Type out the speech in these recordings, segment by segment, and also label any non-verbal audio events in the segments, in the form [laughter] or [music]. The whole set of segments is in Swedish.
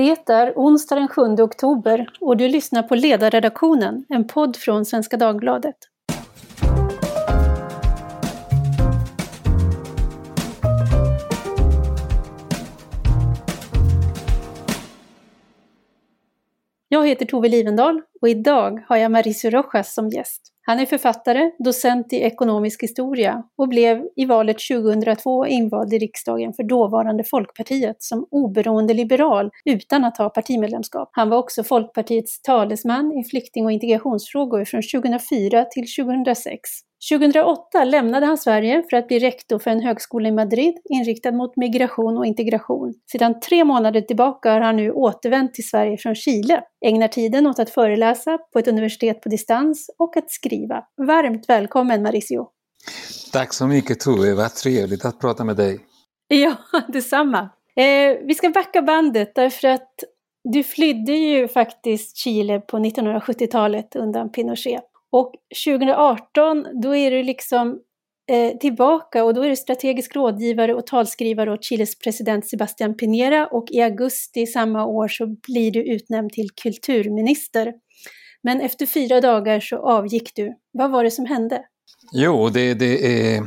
Det är onsdag den 7 oktober och du lyssnar på Ledarredaktionen, en podd från Svenska Dagbladet. Jag heter Tove Livendal och idag har jag Mauricio Rojas som gäst. Han är författare, docent i ekonomisk historia och blev i valet 2002 invald i riksdagen för dåvarande Folkpartiet som oberoende liberal utan att ha partimedlemskap. Han var också Folkpartiets talesman i flykting och integrationsfrågor från 2004 till 2006. 2008 lämnade han Sverige för att bli rektor för en högskola i Madrid inriktad mot migration och integration. Sedan tre månader tillbaka har han nu återvänt till Sverige från Chile, ägnar tiden åt att föreläsa på ett universitet på distans och att skriva. Varmt välkommen Mauricio! Tack så mycket Tove, vad trevligt att prata med dig. [laughs] Ja, detsamma. Eh, vi ska backa bandet därför att du flydde ju faktiskt Chile på 1970-talet undan Pinochet. Och 2018, då är du liksom eh, tillbaka och då är du strategisk rådgivare och talskrivare åt Chiles president Sebastián Piñera och i augusti samma år så blir du utnämnd till kulturminister. Men efter fyra dagar så avgick du. Vad var det som hände? Jo, det, det är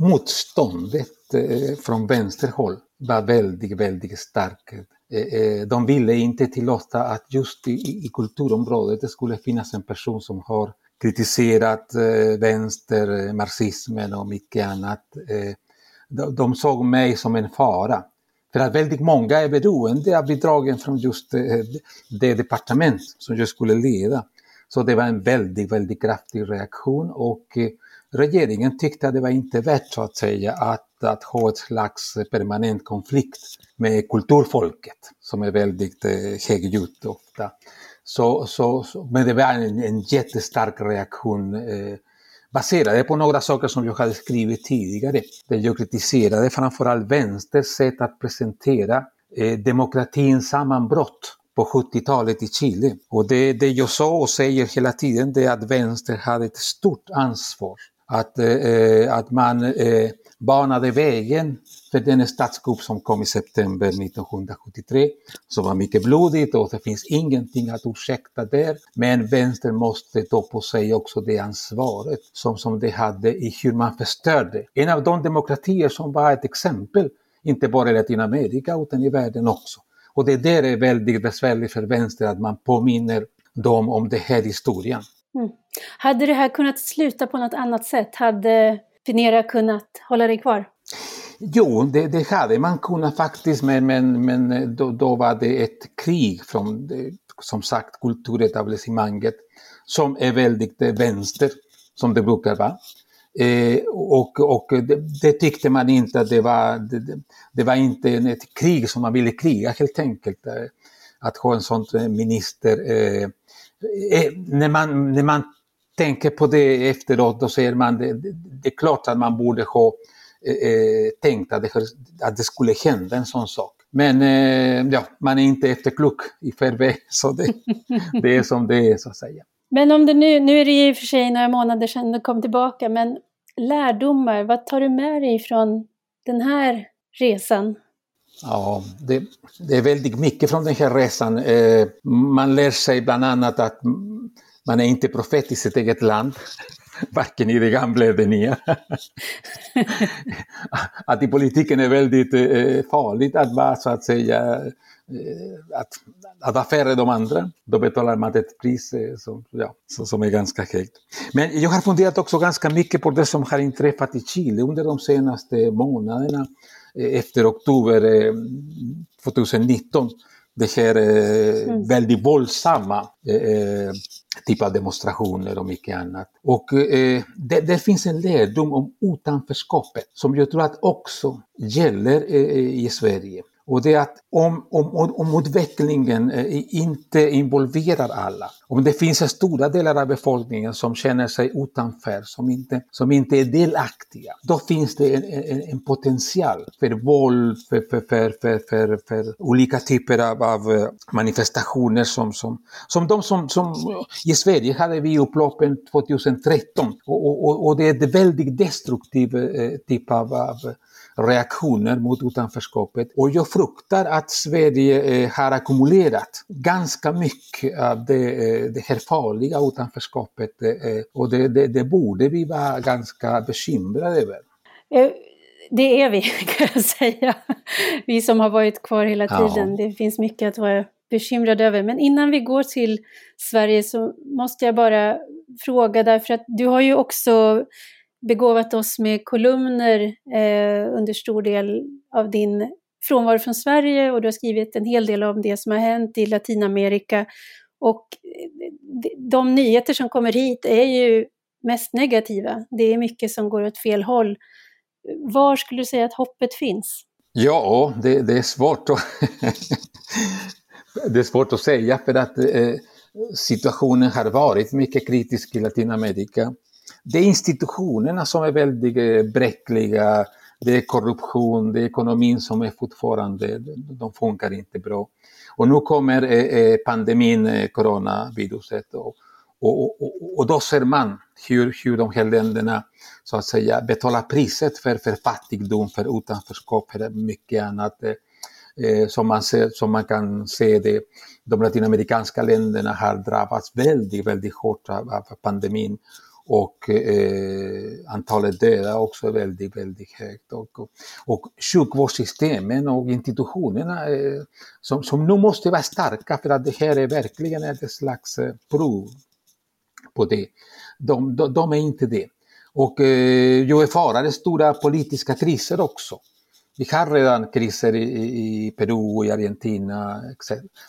motståndet eh, från vänsterhåll var väldigt, väldigt starkt. Eh, eh, de ville inte tillåta att just i, i kulturområdet det skulle finnas en person som har kritiserat eh, vänster, marxismen och mycket annat. De såg mig som en fara. För att väldigt många är beroende av bidragen från just det departement som jag skulle leda. Så det var en väldigt, väldigt kraftig reaktion och regeringen tyckte att det var inte värt så att säga att, att ha ett slags permanent konflikt med kulturfolket som är väldigt eh, högljutt ofta. Så, så, så, men det var en, en jättestark reaktion eh, baserad på några saker som jag hade skrivit tidigare. Där jag kritiserade framförallt vänsters sätt att presentera eh, demokratins sammanbrott på 70-talet i Chile. Och det, det jag sa och säger hela tiden det är att vänster hade ett stort ansvar att, eh, att man eh, banade vägen för den statskupp som kom i september 1973, som var mycket blodigt och det finns ingenting att ursäkta där. Men vänstern måste ta på sig också det ansvaret som, som det hade i hur man förstörde en av de demokratier som var ett exempel, inte bara i Latinamerika utan i världen också. Och det där är väldigt besvärligt för vänster att man påminner dem om den här historien. Mm. Hade det här kunnat sluta på något annat sätt? Hade Pinera kunnat hålla dig kvar? Jo, det, det hade man kunnat faktiskt, men, men, men eh, då, då var det ett krig från, eh, som sagt, kulturetablissemanget som är väldigt eh, vänster, som det brukar vara. Eh, och och det, det, tyckte man inte att det var, det, det, var inte ett krig som man ville kriga helt enkelt. Att ha en sån minister Eh, Eh, när, man, när man tänker på det efteråt, då ser man det, det är klart att man borde ha eh, eh, tänkt att det, att det skulle hända en sån sak. Men eh, ja, man är inte efterklok i förväg, [laughs] så det, det är som det är så att säga. Men om det nu, nu är det i och för sig några månader sedan du kom tillbaka, men lärdomar, vad tar du med dig från den här resan? Ja, det, det, är väldigt mycket från den här resan. Eh, man lär sig bland annat att man är inte profet i sitt eget land, [laughs] varken i det gamla eller det nya. [laughs] att i politiken är väldigt eh, farligt att vara så att säga eh, att, att vara färre de andra. Då betalar man ett pris eh, som, ja, som är ganska högt. Men jag har funderat också ganska mycket på det som har inträffat i Chile under de senaste månaderna. Eh, efter oktober 2019. Eh, det här eh, mm. väldigt våldsamma eh, typ av demonstrationer och mycket annat. Och eh, det, det, finns en lärdom om utanförskapet som jag tror att också gäller eh, i Sverige. Och det är att om, om, om utvecklingen eh, inte involverar alla, om det finns stora delar av befolkningen som känner sig utanför, som inte, som inte är delaktiga, då finns det en, en, en potential för våld, för, för, för, för, för, för olika typer av, av, eh, manifestationer som, som, som de som, som i Sverige hade vi upploppen 2013 och, och, och det är en väldigt destruktiv eh, typ av, av reaktioner mot utanförskapet. Och jag fruktar att Sverige eh, har ackumulerat ganska mycket av det, eh, det här farliga utanförskapet och det, det, det borde vi vara ganska bekymrade över. Det är vi [laughs] kan jag säga. Vi som har varit kvar hela tiden. Ja. Det finns mycket att vara bekymrad över. Men innan vi går till Sverige så måste jag bara fråga därför att du har ju också begåvat oss med kolumner eh, under stor del av din frånvaro från Sverige och du har skrivit en hel del om det som har hänt i Latinamerika. Och eh, de nyheter som kommer hit är ju mest negativa. Det är mycket som går åt fel håll. Var skulle du säga att hoppet finns? Ja, det, det är svårt att [laughs] det är svårt att säga för att eh, situationen har varit mycket kritisk i Latinamerika. Det är institutionerna som är väldigt eh, bräckliga, det är korruption, det är ekonomin som är fortfarande, de funkar inte bra. Och nu kommer eh, eh, pandemin, coronaviruset och, och, och, och, då ser man hur, hur de här länderna så att säga betalar priset för, för fattigdom, för utanförskap, för mycket annat. Eh, som, man ser, som man kan se det, de latinamerikanska länderna har drabbats väldigt, väldigt hårt av, av pandemin och eh, antalet döda också är väldigt, väldigt högt. Och, och, och sjukvårdssystemen och institutionerna eh, som, som nu måste vara starka för att det här är verkligen ett slags eh, prov på det. De, de, de är inte det. Och eh, jag erfarare stora politiska kriser också. Vi har redan kriser i, i Peru, i Argentina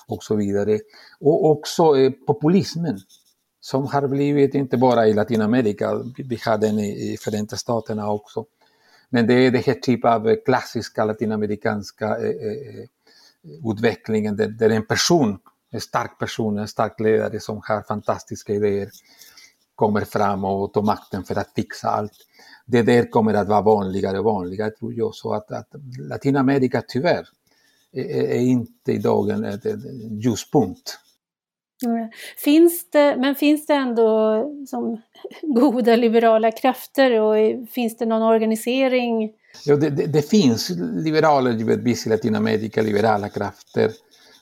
och så vidare. Och också eh, populismen som har blivit inte bara i Latinamerika, vi har den i, i Förenta Staterna också. Men det är den här typen av klassiska latinamerikanska eh, eh, eh, utvecklingen där, där en person, en stark person, en stark ledare som har fantastiska idéer kommer fram och tar makten för att fixa allt det där kommer att vara vanligare och vanligare tror jag. Så att, att Latinamerika tyvärr är, är inte idag en, en ljuspunkt. Finns det, men finns det ändå som [laughs] goda liberala krafter och finns det någon organisering? Ja, det, det, det finns liberaler givetvis i Latinamerika, liberala krafter.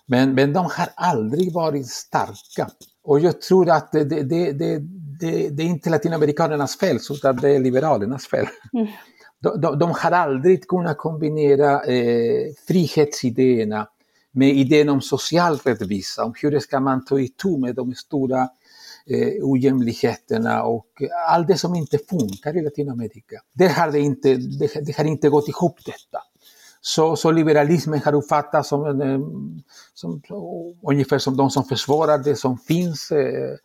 Men, men de har aldrig varit starka. Och jag tror att det, det, det, det, det är inte latinamerikanernas fel, utan det är liberalernas fel. Mm. De, de, de, har aldrig kunnat kombinera eh, frihetsidéerna med idén om social rättvisa, om hur ska man ta itu med de stora eh, ojämlikheterna och allt det som inte funkar i Latinamerika. Det har, det inte, det, det har inte gått ihop detta. Så, så liberalismen har uppfattats som, eh, som, som, ungefär som de som försvarar det som finns eh,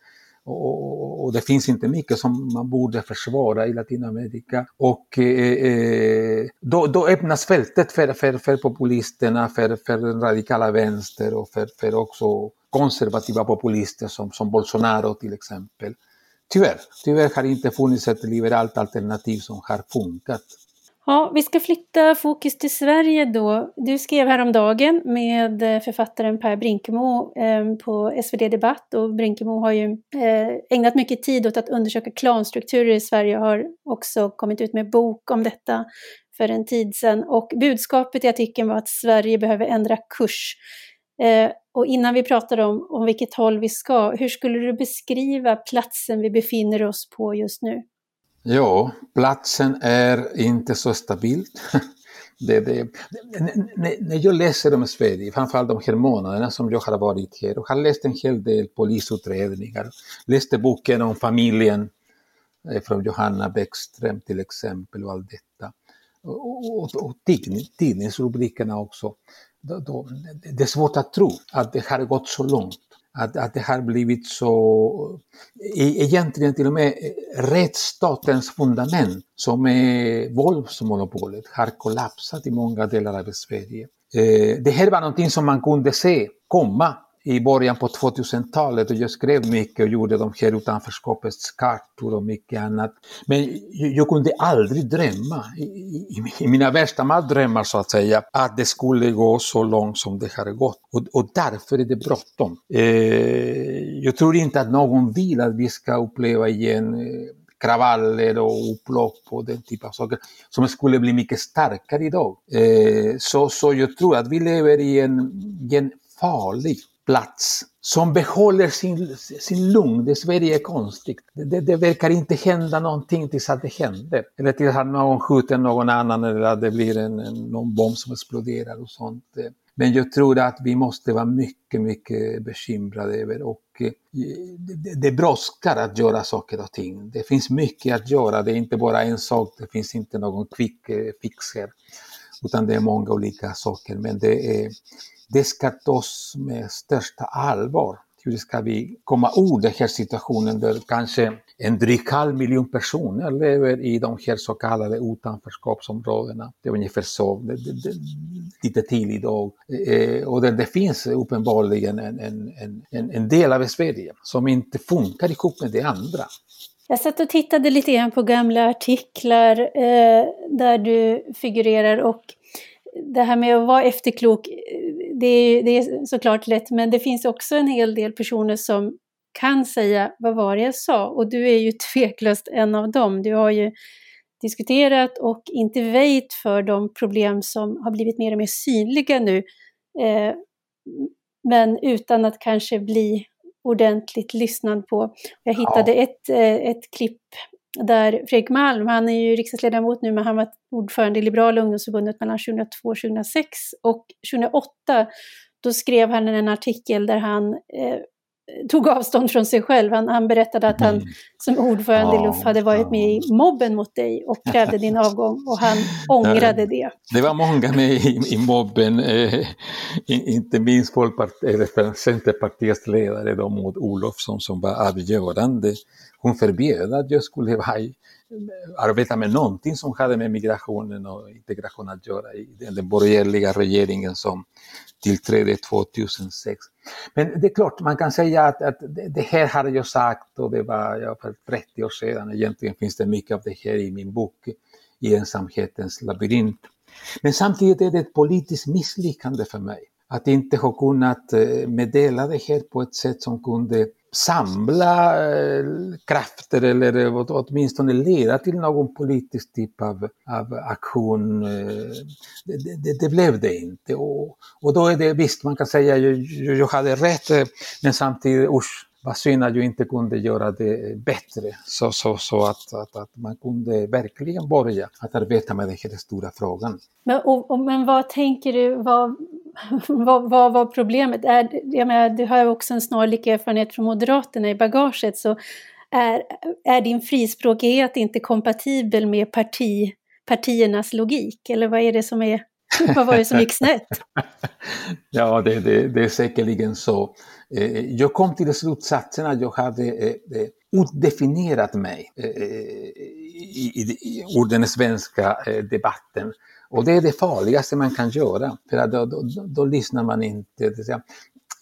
och, och, det finns inte mycket som man borde försvara i Latinamerika. Och eh, eh då, då öppnas fältet för, för, för populisterna, för, för den radikala vänster och för, för också konservativa populister som, som Bolsonaro till exempel. Tyvärr, tyvärr har det inte funnits ett liberalt alternativ som har funkat. Ja, vi ska flytta fokus till Sverige då. Du skrev häromdagen med eh, författaren Per Brinkemo ehm, på SvD Debatt och Brinkemo har ju eh, ägnat mycket tid åt att undersöka klanstrukturer i Sverige och har också kommit ut med bok om detta för en tid sedan. Och budskapet i artikeln var att Sverige behöver ändra kurs. Eh, och innan vi pratar om, om vilket håll vi ska, hur skulle du beskriva platsen vi befinner oss på just nu? Ja, platsen är inte så stabil. [laughs] Det, det, när jag läser om Sverige, framförallt de här månaderna som jag har varit här och har läst en hel del polisutredningar, läste boken om familjen eh, från Johanna Bäckström till exempel och allt detta. Och, och, och tidningsrubrikerna också. Då, då, det är svårt att tro att det har gått så långt att, att det har blivit så, e, egentligen till och med eh, rättsstatens fundament som är våldsmonopolet har kollapsat i många delar av Sverige. Eh, det här var någonting som man kunde se komma i början på 2000-talet och jag skrev mycket och gjorde de här utanförskapets kartor och mycket annat. Men jag kunde aldrig drömma, i, i, i mina värsta mardrömmar så att säga, att det skulle gå så långt som det har gått. Och, och därför är det bråttom. Eh, jag tror inte att någon vill att vi ska uppleva igen eh, kravaller och upplopp och den typen av saker som skulle bli mycket starkare idag. Eh, så, så jag tror att vi lever i en, i en farlig plats som behåller sin, sin lugn. Det Sverige är konstigt. Det, det, verkar inte hända någonting tills att det händer. Eller tills att någon skjuter någon annan eller att det blir en, en, någon bomb som exploderar och sånt. Men jag tror att vi måste vara mycket, mycket bekymrade över och eh, det, det brådskar att göra saker och ting. Det finns mycket att göra, det är inte bara en sak, det finns inte någon quick eh, fix här. Utan det är många olika saker, men det är det ska tas med största allvar. Hur ska vi komma ur den här situationen där kanske en dryg halv miljon personer lever i de här så kallade utanförskapsområdena. Det är ungefär så, det, det, det, lite till idag. Eh, och där det finns uppenbarligen en, en, en, en del av Sverige som inte funkar ihop med det andra. Jag satt och tittade lite grann på gamla artiklar eh, där du figurerar och det här med att vara efterklok, eh, det är, det är såklart lätt, men det finns också en hel del personer som kan säga vad var det jag sa? Och du är ju [laughs] tveklöst en av dem. Du har ju diskuterat och inte väjt för de problem som har blivit mer och mer synliga nu. Eh, men utan att kanske bli ordentligt lyssnad på. Jag hittade ja. ett, eh, ett klipp där Fredrik Malm, han är ju riksdagsledamot nu, men han var ordförande i Liberala ungdomsförbundet mellan 2002 och 2006. Och 2008 då skrev han en artikel där han eh, tog avstånd från sig själv. Han, han berättade att han mm. som ordförande i LUF hade varit med i mobben mot dig och krävde din avgång och han ångrade det. Det var många med i, i mobben, eh, inte minst Folkpartiet, Centerpartiets ledare då, Maud Olofsson som var avgörande hon förbjöd att jag skulle ha, arbeta med någonting som hade med migrationen och integration att göra i den borgerliga regeringen som tillträdde 2006. Men det är klart, man kan säga att, att det här har jag sagt och det var ja, för 30 år sedan. Egentligen finns det mycket av det här i min bok, I ensamhetens labyrint. Men samtidigt är det ett politiskt misslyckande för mig att inte ha kunnat eh, meddela det här på ett sätt som kunde samla eh, krafter eller eh, åtminstone leda till någon politisk typ av, av aktion. Eh, det, det, det, blev det inte. Och, och då är det visst, man kan säga jag, jag hade rätt, men samtidigt usch, vad synd att jag inte kunde göra det bättre så, så, så att, att, att, man kunde verkligen börja att arbeta med den här stora frågan. Men, och, och, men vad tänker du, vad, vad, vad var problemet? Är, jag menar, du har också en snarlik erfarenhet från Moderaterna i bagaget, så är, är din frispråkighet inte kompatibel med parti, partiernas logik? Eller vad är det som är vad var det som gick snett? [laughs] ja, det, det, det, är säkerligen så. Eh, jag kom till slutsatsen att jag hade eh, eh utdefinierat mig eh, eh, i, i, den svenska debatten. Och det är det farligaste man kan göra, för då, då, då, då lyssnar man inte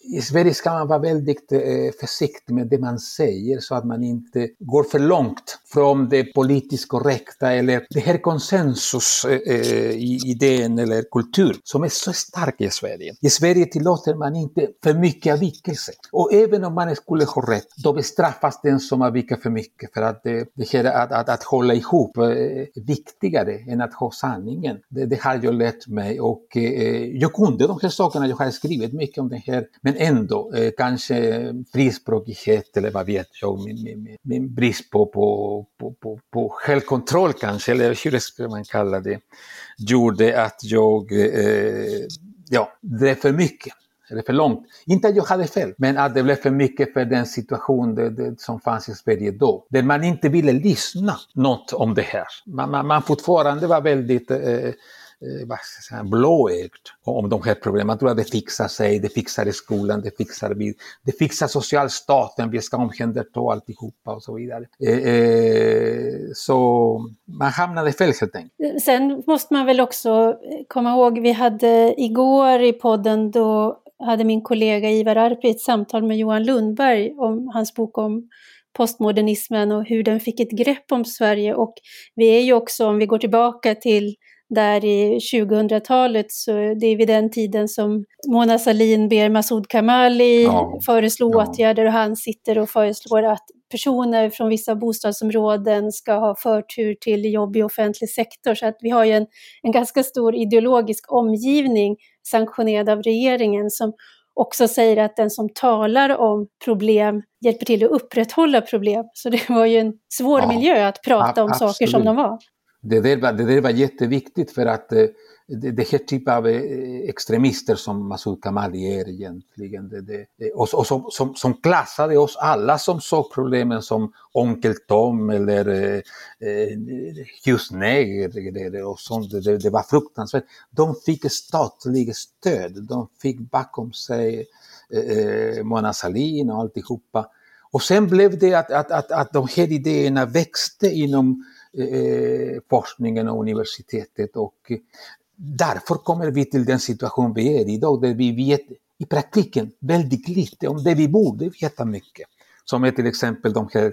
i Sverige ska man vara väldigt eh, försiktig med det man säger så att man inte går för långt från det politiskt korrekta eller det här konsensusidén eh, eh, eller kultur som är så stark i Sverige. I Sverige tillåter man inte för mycket avvikelse. Och även om man skulle ha rätt, då bestraffas den som avviker för mycket för att det, här att, att, att hålla ihop är viktigare än att ha sanningen. Det, det har jag lärt mig och jag kunde de här sakerna, jag har skrivit mycket om det här, men men ändå, eh, kanske frispråkighet eller vad vet jag, min, min, min brist på, på, på, på, på självkontroll kanske, eller hur ska man kalla det, gjorde att jag eh, ja, drev för mycket eller för långt. Inte att jag hade fel, men att det blev för mycket för den situation det, det, som fanns i Sverige då. Där man inte ville lyssna något om det här. Man, man, man fortfarande var väldigt eh, eh, blåögd om de här problemen. Man tror att det fixar sig, det fixar i skolan, det fixar vi, det fixar socialstaten, vi ska omhänderta alltihopa och så vidare. Eh, eh, så man hamnade fel helt enkelt. Eh, sen måste man väl också eh, komma ihåg, vi hade igår i podden då hade min kollega Ivar Arpi ett samtal med Johan Lundberg om hans bok om postmodernismen och hur den fick ett grepp om Sverige. Och vi är ju också, om vi går tillbaka till där i 2000-talet, så det är vid den tiden som Mona Sahlin ber Masoud Kamali ja, föreslå ja. åtgärder och han sitter och föreslår att personer från vissa bostadsområden ska ha förtur till jobb i offentlig sektor. Så att vi har ju en, en ganska stor ideologisk omgivning sanktionerad av regeringen som också säger att den som talar om problem hjälper till att upprätthålla problem. Så det var ju en svår ja, miljö att prata om absolut. saker som de var. Det där, var, det där var jätteviktigt för att eh, det, det här typen av eh, extremister som Masoud Kamali är egentligen. Det, det, och, och som, som, som, klassade oss alla som såg problemen som Onkel Tom eller eh, eh och sånt. Det, det, var fruktansvärt. De fick statligt stöd. De fick bakom sig eh, eh, Mona Sahlin och alltihopa. Och sen blev det att, att, att, att de här idéerna växte inom eh, forskningen och universitetet och eh, därför kommer vi till den situation vi är i idag där vi vet i praktiken väldigt lite om det vi borde veta mycket. Som är till exempel de här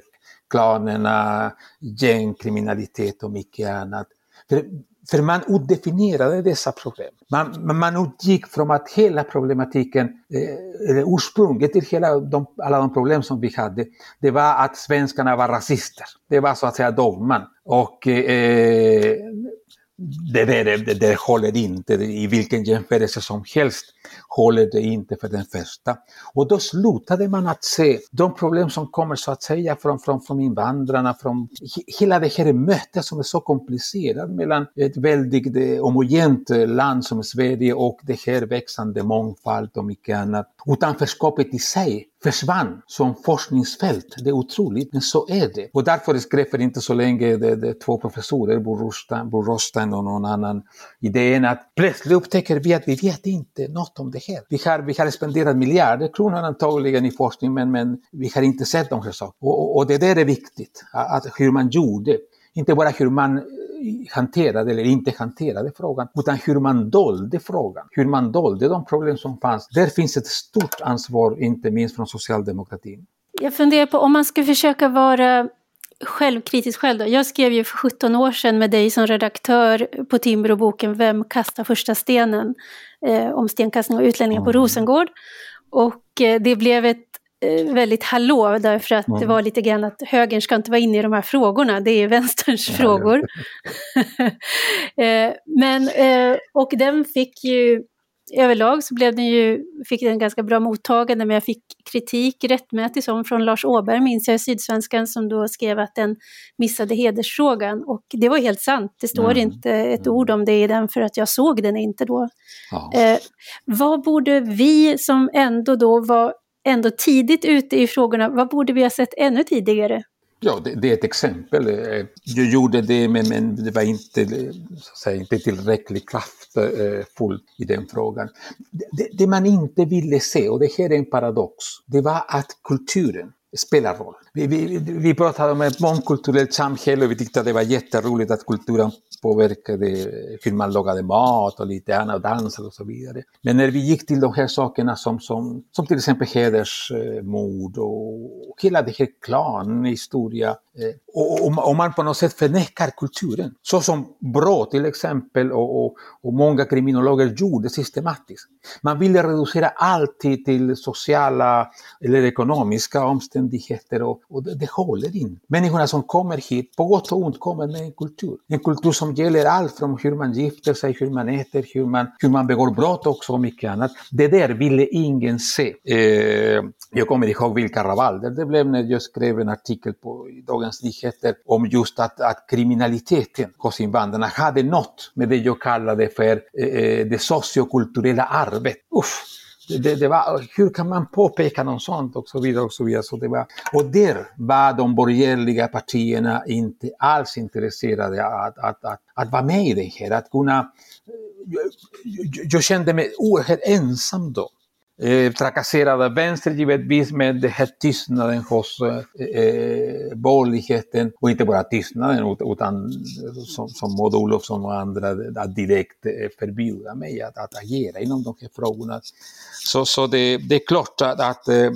klanerna, gängkriminalitet och mycket annat. För, för man utdefinierade dessa problem. Man, man utgick från att hela problematiken, eh, eller ursprunget till hela de, alla de problem som vi hade, det var att svenskarna var rasister. Det var så att säga dogman. Och eh, det, det, det, det håller inte i vilken jämförelse som helst håller det inte för den första. Och då slutade man att se de problem som kommer så att säga från, från, från invandrarna, från hela det här mötet som är så komplicerat mellan ett väldigt eh, homogent eh, land som Sverige och det här växande mångfald och mycket annat. Utanförskapet i sig försvann som forskningsfält. Det är otroligt, men så är det. Och därför skrev för inte så länge det, det två professorer, Bo Rostein och någon annan, idén att plötsligt upptäcker vi att vi vet inte något om det här. Vi har, vi har spenderat miljarder kronor antagligen i forskning, men, men vi har inte sett de här sakerna. Och, och det där är viktigt, att, hur man gjorde. Inte bara hur man hanterade eller inte hanterade frågan, utan hur man dolde frågan, hur man dolde de problem som fanns. Där finns ett stort ansvar, inte minst från socialdemokratin. Jag funderar på om man ska försöka vara självkritisk själv då. Jag skrev ju för 17 år sedan med dig som redaktör på Timbro-boken Vem kastar första stenen? Eh, om stenkastning och utlänningar på Rosengård. Och eh, det blev ett väldigt hallå därför att mm. det var lite grann att högern ska inte vara inne i de här frågorna, det är [laughs] vänsterns ja, frågor. [laughs] Eh, men, eh, och den fick ju, överlag så blev den ju, fick den ganska bra mottagande men jag fick kritik, rättmätig som från Lars Åberg minns jag i Sydsvenskan som då skrev att den missade hedersfrågan och det var helt sant, det står mm. inte ett ord om det i den för att jag såg den inte då. Ja. Eh, vad borde vi som ändå då var ändå tidigt ute i frågorna. Vad borde vi ha sett ännu tidigare? Ja, det, det, är ett exempel. Eh, jag gjorde det, men, men det var inte, eh, så säga, inte tillräckligt kraftfullt eh, i den frågan. Det, det, man inte ville se, och det här är en paradox, det var att kulturen spelar roll. Vi, vi, vi pratade om ett mångkulturellt samhälle och vi tyckte att det var jätteroligt att kulturen påverkade hur man lagade mat och lite annat, dansade och så vidare. Men när vi gick till de här sakerna som, som, som till exempel hedersmord eh, och hela det här klanhistoria Eh, och, och, och, man på något sätt förnekar kulturen. Så som Brå till exempel och, och, och många kriminologer gjorde systematiskt. Man ville reducera allt till sociala eller ekonomiska omständigheter och, och det, det håller inte. Människorna som kommer hit, på gott och ont, kommer med en kultur. En kultur som gäller allt från hur man gifter sig, hur man äter, hur man, hur man begår brott också och mycket annat. Det där ville ingen se. Eh, jag kommer ihåg vilka rabalder det blev när jag skrev en artikel på Dagens Nyheter om just att, att kriminaliteten hos invandrarna hade nått med det jag kallade för eh, eh det sociokulturella arvet. Uff, det, det, var, hur kan man påpeka något sånt och så vidare. Och så vidare. Så det var, och där var de borgerliga partierna inte alls intresserade att, att, att, att vara med i det här. Att kunna, eh, jag, jag kände mig oerhört ensam då eh, trakasserade vänster givetvis med den här tystnaden hos eh, eh, borgerligheten och inte bara tystnaden utan som, som Maud Olofsson och andra att direkt eh, förbjuda mig att, att agera inom de här frågorna. Så, så det, det är klart att, att eh,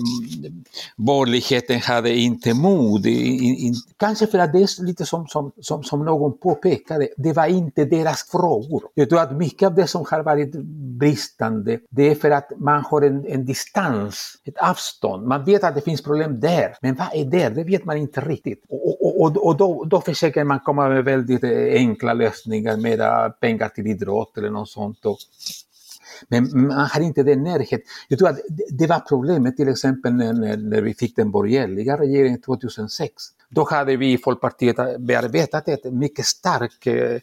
borgerligheten hade inte mod, in, in, kanske för att det är lite som, som, som, som någon påpekade, det var inte deras frågor. Jag tror att mycket av det som har varit bristande, det är för att man har en en, en, distans, ett avstånd. Man vet att det finns problem där, men vad är det? Det vet man inte riktigt. Och, och, och då, då försöker man komma med väldigt eh, enkla lösningar, mera eh, pengar till idrott eller något sånt. Och, men man har inte den närhet. Jag tror att det var problemet till exempel när, när vi fick den borgerliga regeringen 2006. Då hade vi i Folkpartiet bearbetat ett mycket starkt eh, eh,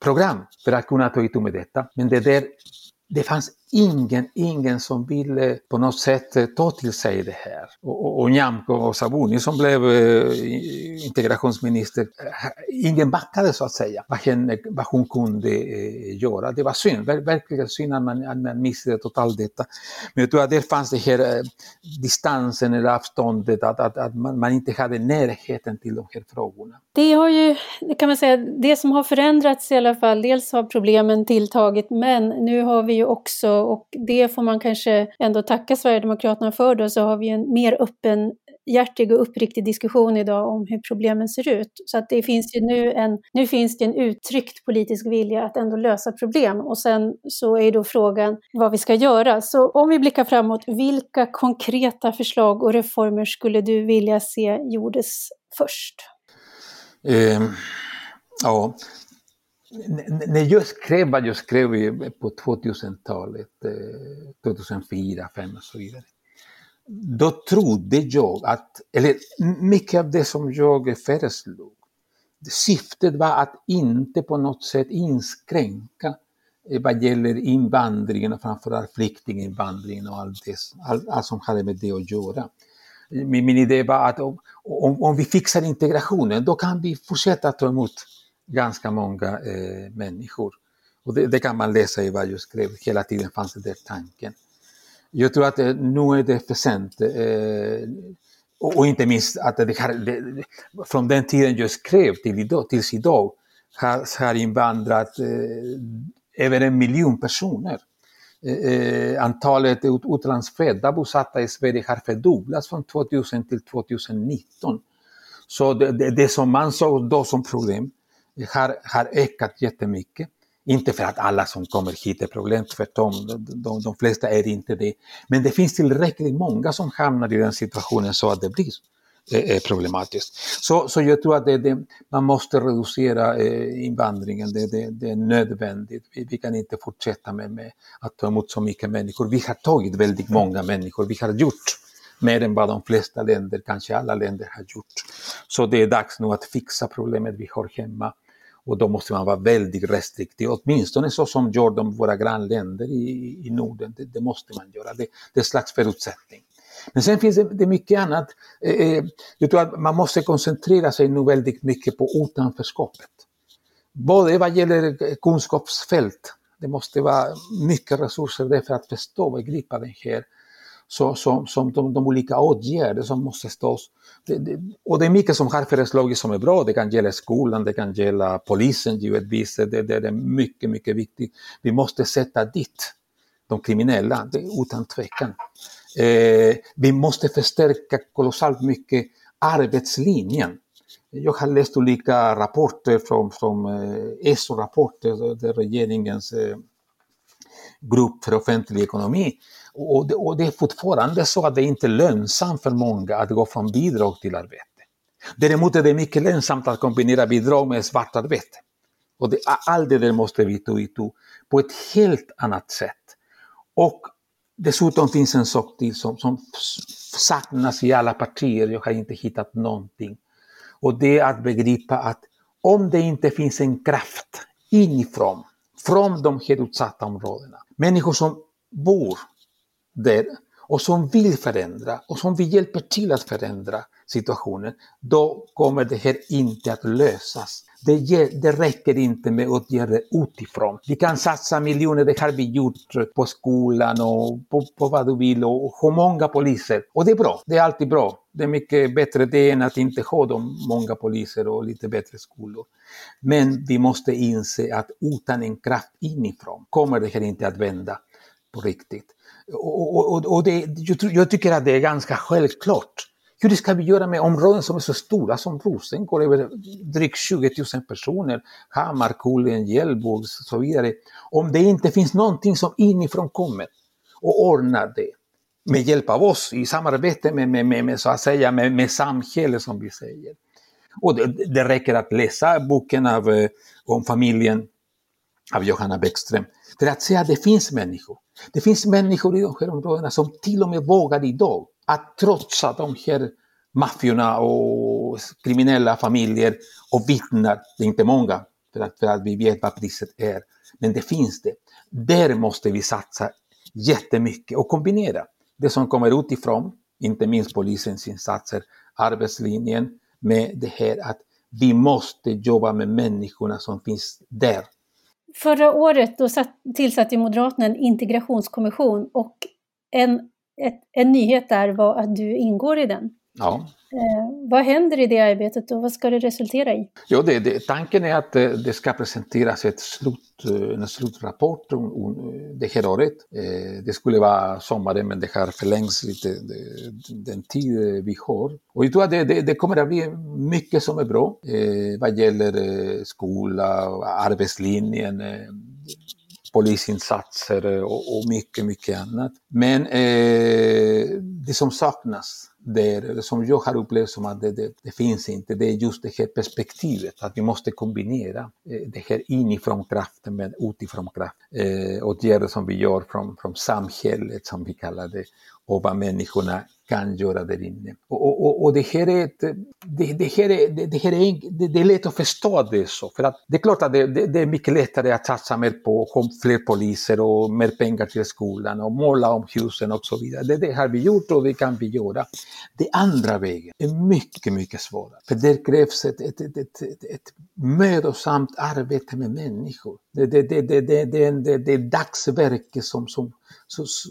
program för att kunna ta itu med detta. Men det där det fanns ingen, ingen som ville på något sätt eh, ta till sig det här. Och, och Nyamko Sabuni som blev eh, integrationsminister, eh, ingen backade så att säga vad, henne, vad hon kunde eh, göra. Det var synd, verkligen synd att man, att man missade totalt detta. Men jag tror att det fanns det här eh, distansen eller avståndet, att, att, att man, man, inte hade närheten till de här frågorna. Det har ju, kan man säga, det som har förändrats i alla fall, dels har problemen tilltagit, men nu har vi ju också och det får man kanske ändå tacka Sverigedemokraterna för då, så har vi en mer öppen hjärtig och uppriktig diskussion idag om hur problemen ser ut. Så att det finns ju nu en, nu finns det en uttryckt politisk vilja att ändå lösa problem och sen så är då frågan vad vi ska göra. Så om vi blickar framåt, vilka konkreta förslag och reformer skulle du vilja se gjordes först? Eh, ja, när jag skrev vad jag skrev på 2000-talet, 2004, 2005 och så vidare, då trodde jag att, eller mycket av det som jag föreslog, syftet var att inte på något sätt inskränka eh, vad gäller invandringen och framförallt flyktinginvandringen och allt, det, allt, allt som hade med det att göra. Min, min idé var att om, om, om vi fixar integrationen, då kan vi fortsätta ta emot ganska många eh, människor. Och det, det, kan man läsa i vad jag skrev, hela tiden fanns det där tanken. Jag tror att eh, nu är det för sent. Eh, och, och, inte minst att det, här, det, från den tiden jag skrev till idag, tills idag har, har invandrat eh, över en miljon personer. Eh, eh antalet antalet utlandsfödda bosatta i Sverige har fördubblats från 2000 till 2019. Så det, det, det som man såg då som problem har, har ökat jättemycket. Inte för att alla som kommer hit är problem, tvärtom, de, de, de flesta är inte det. Men det finns tillräckligt många som hamnar i den situationen så att det blir eh, eh, problematiskt. Så, så jag tror att det, det, man måste reducera eh, invandringen, det, det, det är nödvändigt. Vi, vi, kan inte fortsätta med, med att ta emot så mycket människor. Vi har tagit väldigt många människor, vi har gjort mer än vad de flesta länder, kanske alla länder har gjort. Så det är dags nu att fixa problemet vi har hemma. Och då måste man vara väldigt restriktiv, åtminstone så som gör de våra grannländer i, i Norden. Det, det, måste man göra, det, det är en slags förutsättning. Men sen finns det, det mycket annat. Eh, eh, jag tror att man måste koncentrera sig nu väldigt mycket på utanförskapet. Både vad gäller kunskapsfält, det måste vara mycket resurser där för att förstå och begripa den här så, som, som de, de olika åtgärder som måste stås. Det, det, och det är mycket som har föreslagits som är bra. Det kan gälla skolan, det kan gälla polisen givetvis. Det, det är mycket, mycket viktigt. Vi måste sätta dit de kriminella, det är utan tvekan. Eh, vi måste förstärka kolossalt mycket arbetslinjen. Jag har läst olika rapporter från, från eh, ESO-rapporter, eh, regeringens eh, grupp för offentlig ekonomi och det, och det är fortfarande så att det inte är lönsamt för många att gå från bidrag till arbete. Däremot är det mycket lönsamt att kombinera bidrag med svartarbete. Och det, allt det där måste vi ta itu på ett helt annat sätt. Och dessutom finns en sak till som, som saknas i alla partier, jag har inte hittat någonting. Och det är att begripa att om det inte finns en kraft inifrån, från de här utsatta områdena, människor som bor där och som vill förändra och som vi hjälper till att förändra situationen, då kommer det här inte att lösas. Det, det räcker inte med åtgärder utifrån. Vi kan satsa miljoner, det har vi gjort på skolan och på, på vad du vill och ha många poliser. Och det är bra, det är alltid bra. Det är mycket bättre det än att inte ha de många poliser och lite bättre skolor. Men vi måste inse att utan en kraft inifrån kommer det här inte att vända på riktigt. Och, och, och det, jag tycker att det är ganska självklart. Hur ska vi göra med områden som är så stora som Rosengård, över drygt 20 000 personer, Hammarkullen, Hjällbo och så vidare. Om det inte finns någonting som inifrån kommer. och ordnar det med hjälp av oss i samarbete med, med, med, med så att säga, med, med samhället som vi säger. Och det, det räcker att läsa boken av, eh, om familjen av Johanna Bäckström för att se att det finns människor. Det finns människor i de här områdena som till och med vågar idag att trotsa de här maffiorna och kriminella familjer och vittnar. Det är inte många, för att, för att vi vet vad priset är. Men det finns det. Där måste vi satsa jättemycket och kombinera det som kommer utifrån, inte minst polisens insatser, arbetslinjen, med det här att vi måste jobba med människorna som finns där. Förra året då satt, tillsatte Moderaterna en integrationskommission och en, ett, en nyhet där var att du ingår i den. Ja. Eh, vad händer i det arbetet och vad ska det resultera i? Ja, det, det, tanken är att eh, det ska presenteras ett slut, eh, en slutrapport det här året. Eh, det skulle vara sommaren men det har förlängts lite den tid vi har. Och jag tror att det, det, det kommer att bli mycket som är bra eh, vad gäller eh, skola, arbetslinjen, polisinsatser och, och mycket, mycket annat. Men det som saknas där, som jag har upplevt som att det, det, det, finns inte, det är just det här perspektivet, att vi måste kombinera eh, det här inifrån kraften med utifrån kraft. Eh, åtgärder som vi gör från, från samhället, som vi kallar det, och vad människorna kan göra där inne. Och, och, och det här är, ett, det, det, här är, det, här är, det, det, är lätt att förstå det så. För att det är klart att det, det, det är mycket lättare att satsa mer på fler poliser och mer pengar till skolan och måla om husen och så vidare. Det, det har vi gjort och det kan vi göra. Det andra vägen är mycket, mycket svårare. För det krävs ett, ett, ett, ett, ett mödosamt arbete med människor. Det, det, det, det, det, det, det, det är dagsverket som, som,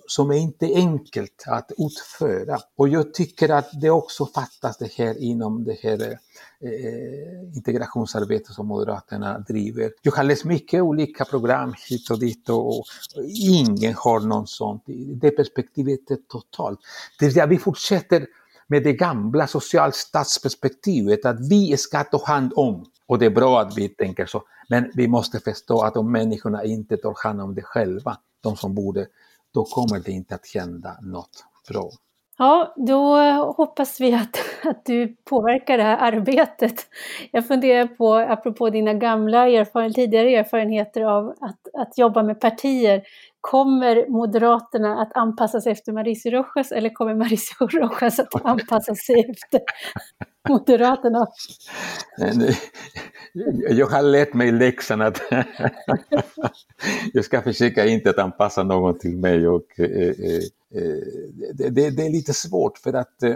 som är inte enkelt att utföra. Och jag tycker att det också fattas det här inom det här eh, eh, integrationsarbetet som Moderaterna driver. Jag har läst mycket olika program hit och dit och, och ingen har någon sånt. Det perspektivet är totalt. Det vill säga, vi fortsätter med det gamla socialstatsperspektivet att vi ska ta hand om. Och det är bra att vi tänker så. Men vi måste förstå att om människorna inte tar hand om det själva, de som borde, då kommer det inte att hända något bra. Ja, då hoppas vi att, att du påverkar det här arbetet. Jag funderar på, apropå dina gamla erfaren, tidigare erfarenheter av att, att jobba med partier, Kommer Moderaterna att anpassa sig efter Mauricio Rojas eller kommer Mauricio [laughs] Rojas att anpassa sig efter [laughs] Moderaterna? Jag har lärt mig läxan att [laughs] jag ska försöka inte att anpassa någon till mig och eh, eh, eh, det, det, det, är lite svårt för att eh,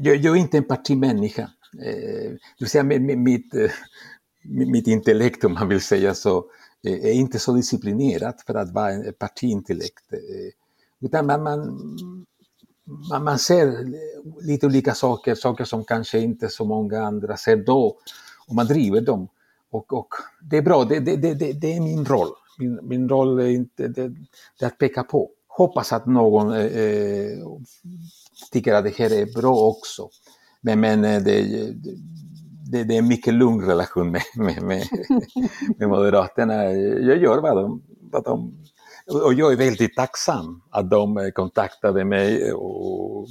jag, jag, är inte en partimänniska. Eh, du säger, mitt, eh, med, mitt, mitt intellekt om man vill säga så eh, är inte så disciplinerat för att vara en partiintellekt. Utan utan man, man, man, ser lite olika saker, saker som kanske inte så många andra ser då, och man driver dem. Och, och det är bra, det, det, det, det är min roll. Min, min roll är inte det, det att peka på. Hoppas att någon eh, eh tycker att det här är bra också. Men, men eh, det, det, det är en mycket lugn relation med, med, med, [laughs] med Moderaterna. Jag gör vad de, vad de... Och jag är väldigt tacksam att de kontaktade mig och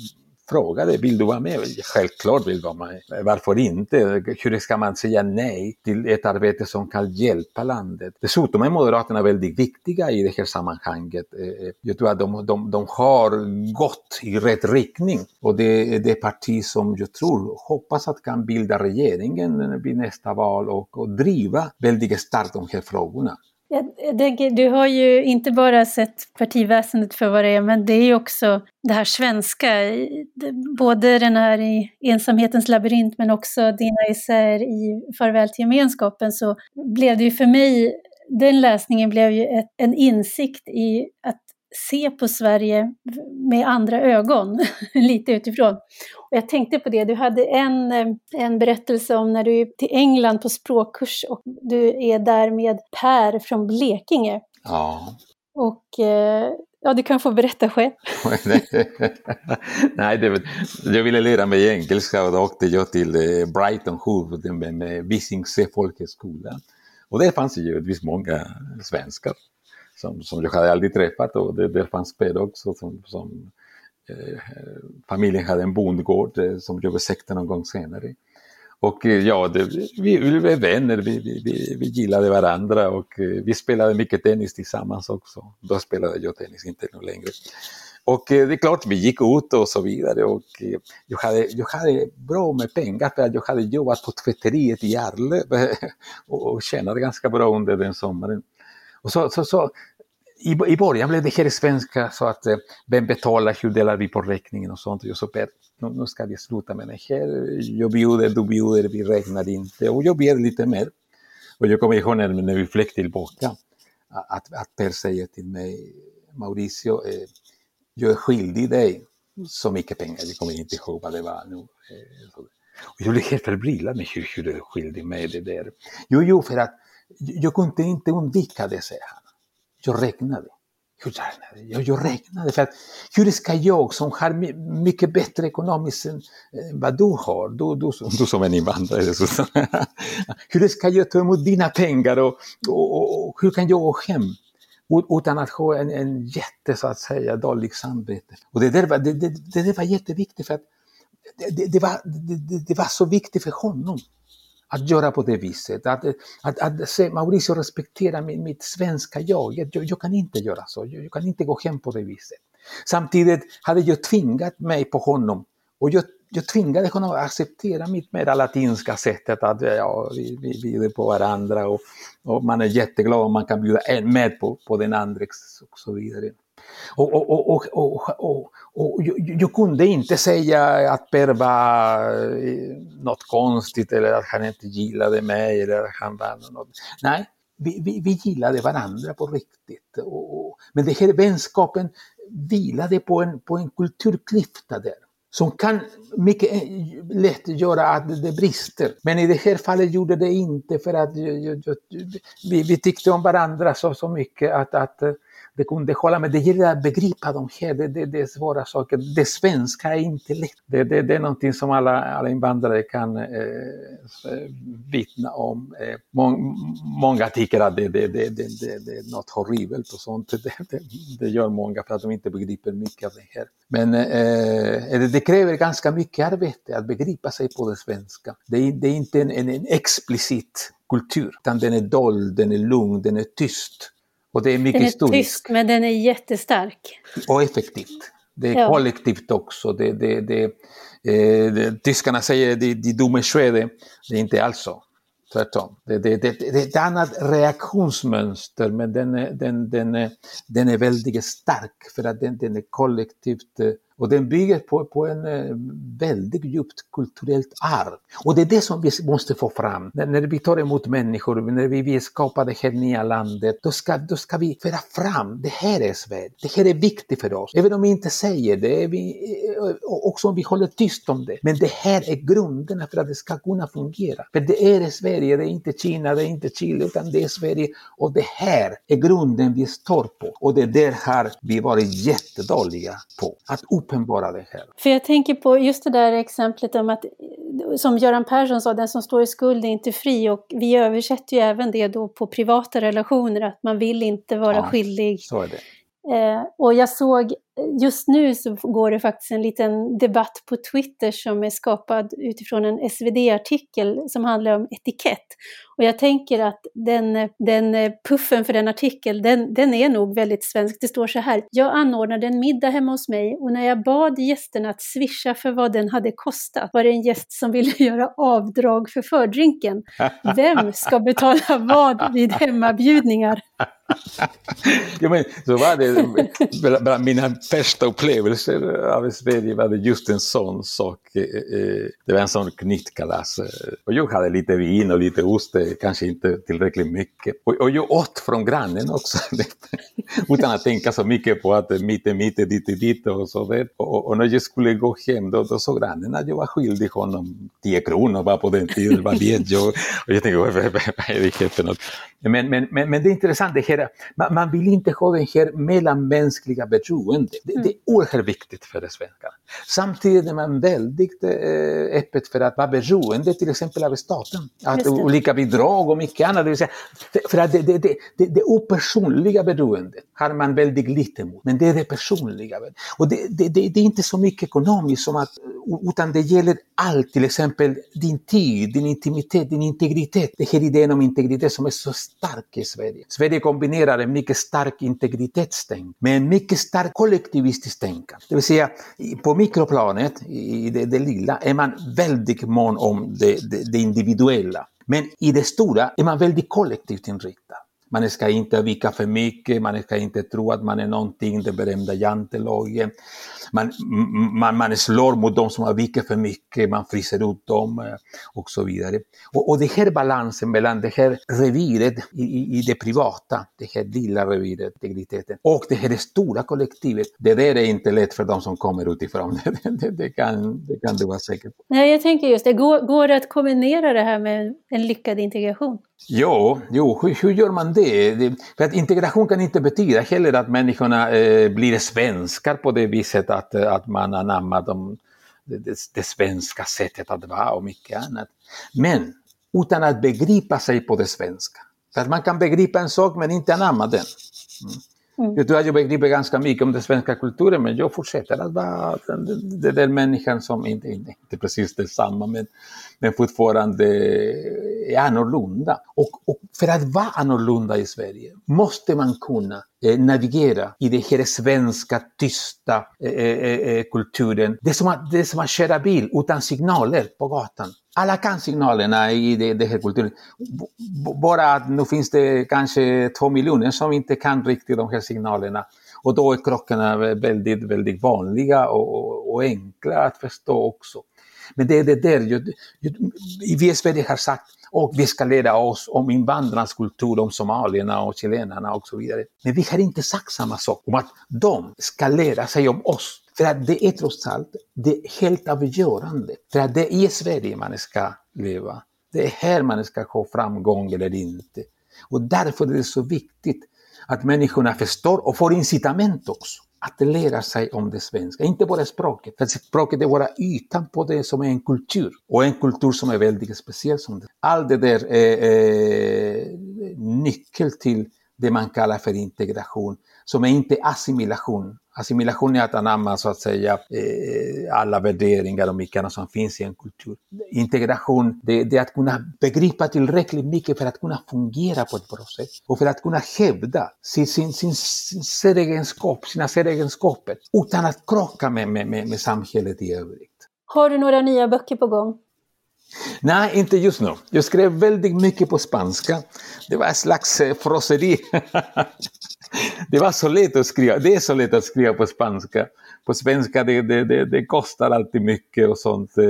frågade, vill du vara med? Självklart vill jag vara med. Varför inte? Hur ska man säga nej till ett arbete som kan hjälpa landet? Dessutom är Moderaterna väldigt viktiga i det här sammanhanget. Eh, jag tror att de, de, de har gått i rätt riktning och det är det parti som jag tror, hoppas att kan bilda regeringen vid nästa val och, och driva väldigt starkt de här frågorna. Jag tänker, du har ju inte bara sett partiväsendet för vad det är, men det är ju också det här svenska, både den här i ensamhetens labyrint men också dina essäer i Farväl till gemenskapen, så blev det ju för mig, den läsningen blev ju ett, en insikt i att se på Sverige med andra ögon, [laughs] lite utifrån. Och jag tänkte på det, du hade en, eh, en berättelse om när du är till England på språkkurs och du är där med Per från Blekinge. Ja. Och eh, ja, du kan få berätta själv. [laughs] Nej, det, jag ville lära mig engelska och då åkte jag till eh, Brighton Hove med, med Visingsö folkhögskola. Och där fanns ju givetvis många svenskar som, som jag hade aldrig träffat och det, det fanns Per också som, som eh, familjen hade en bondgård eh, som jag besökte någon gång senare. Och eh, ja, det, vi, vi blev vänner, vi, vi, vi gillade varandra och eh, vi spelade mycket tennis tillsammans också. Då spelade jag tennis, inte nu längre. Och eh, det är klart, vi gick ut och så vidare och eh, jag hade, jag hade bra med pengar för att jag hade jobbat på tvätteriet i Arlöv [laughs] och tjänade ganska bra under den sommaren. Och så, så, så i, i början blev det här svenska så att eh, vem betalar, hur delar vi på räkningen och sånt. Jag sa Per, nu, nu ska vi sluta med det här. Jag bjuder, du bjuder, vi räknar inte. Och jag ber lite mer. Och jag kommer ihåg när, när vi flög tillbaka att, att Per säger till mig, Mauricio, eh, jag är skyldig dig så mycket pengar, jag kommer inte ihåg vad det var nu. Eh, och jag blev helt förbryllad med hur, hur du är skyldig mig det där. Jo, jo, för att jag kunde inte undvika det, säger han. Jag räknade. Jag, jag räknade för att hur ska jag som har mycket bättre ekonomiskt än vad du har, du, du, du som en invandrare, [laughs] hur ska jag ta emot dina pengar och, och, och hur kan jag gå hem utan att ha en, en jätte, så att säga, dålig samvete. Och det där var, det, det, det var jätteviktigt för att det, det, var, det, det var så viktigt för honom att göra på det viset. Att, att, att se Mauricio respektera mitt, mitt svenska jag. jag. jag. kan inte göra så, jag, jag, kan inte gå hem på det viset. Samtidigt hade jag tvingat mig på honom och jag, jag tvingade honom att acceptera mitt mera latinska sättet att ja, vi, vi bjuder på varandra och, och, man är jätteglad om man kan bjuda en med på, på den andra och så vidare. Och, och, och, och, och, och, jag, jag kunde inte säga att Per var eh, något konstigt eller att han inte gillade mig eller att han var något. Nej, vi, vi, vi gillade varandra på riktigt. Och, men den här vänskapen vilade på en, på en kulturklyfta där som kan mycket eh, lätt göra att det brister. Men i det här fallet gjorde det inte för att vi, vi tyckte om varandra så, så mycket att, att eh, det kunde hålla, men det gäller att begripa de här, det, det, det är svåra saker. Det svenska är inte lätt. Det, det, det är någonting som alla, alla invandrare kan eh, eh vittna om. Eh, många tycker att det, det, det, det, det, det är något horribelt och sånt. [laughs] Det, det, det gör många för att de inte begriper mycket av det här. Men eh, det, det, kräver ganska mycket arbete att begripa sig på det svenska. Det är, det är inte en, en, en explicit kultur, utan den är dold, den är lugn, den är tyst. Och det är mycket den är historiskt. tysk, men den är jättestark. Och effektivt. Det är ja. kollektivt också. Det, det, det, eh, tyskarna säger die, die dumme Schwede. Det är inte alls så. Tvärtom. Det, det, det, det, är ett annat reaktionsmönster men den är, den, den, är, den är väldigt stark för att den, den är kollektivt eh, och den bygger på, på en eh, väldigt djupt kulturellt arv. Och det är det som vi måste få fram. När, när vi tar emot människor, när vi vill skapa det här nya landet, då ska, då ska vi föra fram, det här är Sverige, det här är viktigt för oss. Även om vi inte säger det, vi, eh, också om vi håller tyst om det. Men det här är grunderna för att det ska kunna fungera. För det är Sverige, det är inte Kina, det är inte Chile, utan det är Sverige. Och det här är grunden vi står på. Och det där har vi varit jättedåliga på. Att uppenbara det här. För jag tänker på just det där exemplet om att, som Göran Persson sa, den som står i skuld är inte fri och vi översätter ju även det då på privata relationer, att man vill inte vara ja, skyldig. Så är det. Eh, och jag såg, just nu så går det faktiskt en liten debatt på Twitter som är skapad utifrån en SvD-artikel som handlar om etikett. Och jag tänker att den, den puffen för den artikeln, den, den är nog väldigt svensk. Det står så här, jag anordnade en middag hemma hos mig och när jag bad gästerna att swisha för vad den hade kostat var det en gäst som ville [laughs] göra avdrag för fördrinken. Vem ska betala vad vid hemmabjudningar? [laughs] ja, men så var det, bland mina första upplevelsen av Sverige var det just en sån sak. Eh, eh, det var en sån knytkalas. Och jag hade lite vin och lite ost, eh, kanske inte tillräckligt mycket. Och, jag åt från grannen också, [laughs] utan att tänka så mycket på att mitt är mitt, ditt är ditt och så där. Och, och, när jag skulle gå hem då, då såg grannen att jag var skyldig honom 10 kronor bara på den tiden, vad vet jag. Och jag tänkte, vad är det här för något? Men, men, men, men det är intressant, det här, man, man vill inte ha det här mellanmänskliga beroendet det. Det, det är oerhört viktigt för det svenska. Samtidigt är man väldigt eh, öppet för att vara beroende till exempel av staten. Att olika bidrag och mycket annat. Det säga, för att det, det, det, det, det opersonliga beroendet har man väldigt lite mot. Men det är det personliga. Och det, det, det, det är inte så mycket ekonomiskt som att, utan det gäller allt. Till exempel din tid, din intimitet, din integritet. Det här idén om integritet som är så stark i Sverige. Sverige kombinerar en mycket stark integritetstänk med en mycket stark kollektivistisk tänkande. Det vill säga, på mikroplanet, i det, det lilla, är man väldigt mån om det, det, det individuella. Men i det stora är man väldigt kollektivt inriktad. Man ska inte vika för mycket, man ska inte tro att man är någonting, det berömda jantelagen. Man, man, man slår mot de som har vikit för mycket, man fryser ut dem eh, och så vidare. Och, och det här balansen mellan det här reviret i, i, i det privata, det här lilla reviret, integriteten, och det här stora kollektivet, det där är inte lätt för de som kommer utifrån. [laughs] Det, det, det, kan, det kan du vara säker på. Nej, jag tänker just det, går, går det att kombinera det här med en lyckad integration? Jo, jo hur, hur gör man det? det? För att integration kan inte betyda heller att människorna eh, blir svenskar på det viset att, eh, att man anammar de, det, det, svenska sättet att vara och mycket annat. Men utan att begripa sig på det svenska. För att man kan begripa en sak men inte anamma den. Mm. Mm. Jag tror att jag begriper ganska mycket om den svenska kulturen men jag fortsätter att vara den där människan som inte, inte, inte precis detsamma men, men fortfarande är annorlunda. Och, och för att vara annorlunda i Sverige måste man kunna eh, navigera i den här svenska tysta eh, eh, eh, kulturen. Det är, som att, det är som att köra bil utan signaler på gatan. Alla kan signalerna i den det här kulturen. Bara att nu finns det kanske två miljoner som inte kan riktigt de här signalerna. Och då är krockarna väldigt, väldigt vanliga och, och, och enkla att förstå också. Men det är det där, ju, ju, vi i Sverige har sagt och vi ska lära oss om invandrarnas kultur, om somalierna och chilenarna och så vidare. Men vi har inte sagt samma sak om att de ska lära sig om oss. För att det är trots allt det är helt avgörande. För att det är i Sverige man ska leva. Det är här man ska ha framgång eller inte. Och därför är det så viktigt att människorna förstår och får incitament också att lära sig om det svenska. Inte bara språket, för språket är bara ytan på det som är en kultur. Och en kultur som är väldigt speciell som det. Allt det där är, är nyckel till det man kallar för integration, som är inte assimilation. Assimilation är att anamma så att säga eh, alla värderingar och mycket annat som finns i en kultur. Integration, det, det, är att kunna begripa tillräckligt mycket för att kunna fungera på ett bra sätt och för att kunna hävda sin, sin, sin, sin säregenskap, sina säregenskaper utan att krocka med, med, med, med samhället i övrigt. Har du några nya böcker på gång? Nej, inte just nu. Jag skrev väldigt mycket på spanska. Det var ett slags eh, frosseri. [laughs] det var så lätt att skriva. Det är så lätt att skriva på spanska. På svenska det, det, det, det kostar alltid mycket och sånt. Eh,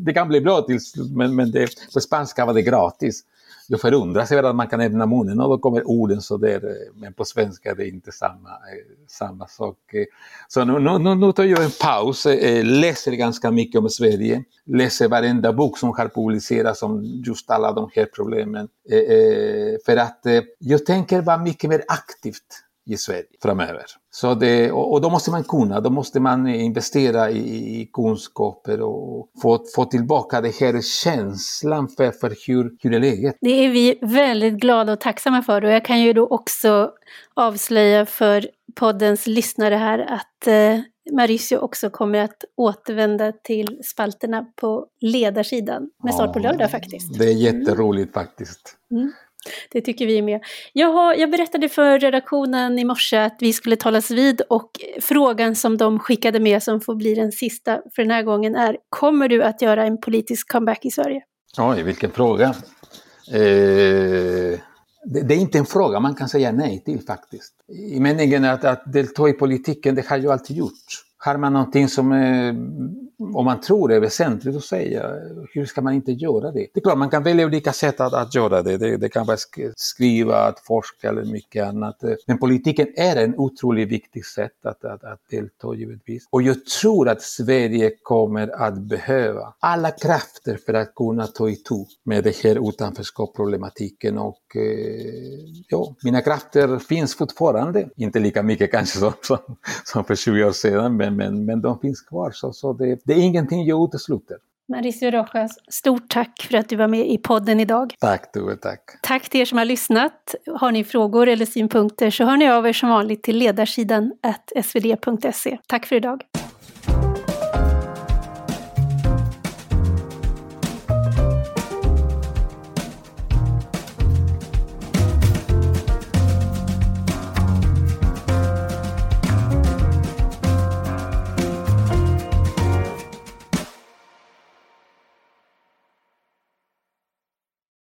det kan bli bra till men, men det, på spanska var det gratis jag förundras över att man kan öppna munnen och då kommer orden så där. Eh, men på svenska är det inte samma, eh, samma sak. Så nu, nu, nu tar jag en paus, eh, läser ganska mycket om Sverige, läser varenda bok som har publicerats om just alla de här problemen. För att jag tänker vara mycket mer aktivt i Sverige framöver. Så det, och då måste man kunna, då måste man investera i, i kunskaper och få, få tillbaka den här känslan för, för hur, hur är läget. Det är vi väldigt glada och tacksamma för och jag kan ju då också avslöja för poddens lyssnare här att eh, Mauricio också kommer att återvända till spalterna på ledarsidan med start på lördag faktiskt. Det är jätteroligt mm. faktiskt. Mm. Det tycker vi med. Jag, har, jag berättade för redaktionen i morse att vi skulle talas vid och frågan som de skickade med som får bli den sista för den här gången är Kommer du att göra en politisk comeback i Sverige? Oj, vilken fråga. Eh, det, det, är inte en fråga man kan säga nej till faktiskt. I meningen att, att delta i politiken, det har jag alltid gjort. Har man någonting som eh, om man tror det är väsentligt att säga, hur ska man inte göra det? Det är klart, man kan välja olika sätt att, att göra det. det. det. kan vara skriva, att forska eller mycket annat. Men politiken är en otroligt viktig sätt att, att, att delta givetvis. Och jag tror att Sverige kommer att behöva alla krafter för att kunna ta itu med det här utanförskapsproblematiken. Och eh, ja, mina krafter finns fortfarande. Inte lika mycket kanske som, som, som för 20 år sedan, men, men, men de finns kvar. Så, så det, det är ingenting jag utesluter. Mauricio Rojas, stort tack för att du var med i podden idag. Tack du, tack. Tack till er som har lyssnat. Har ni frågor eller synpunkter så hör ni av er som vanligt till ledarsidan svd.se. Tack för idag.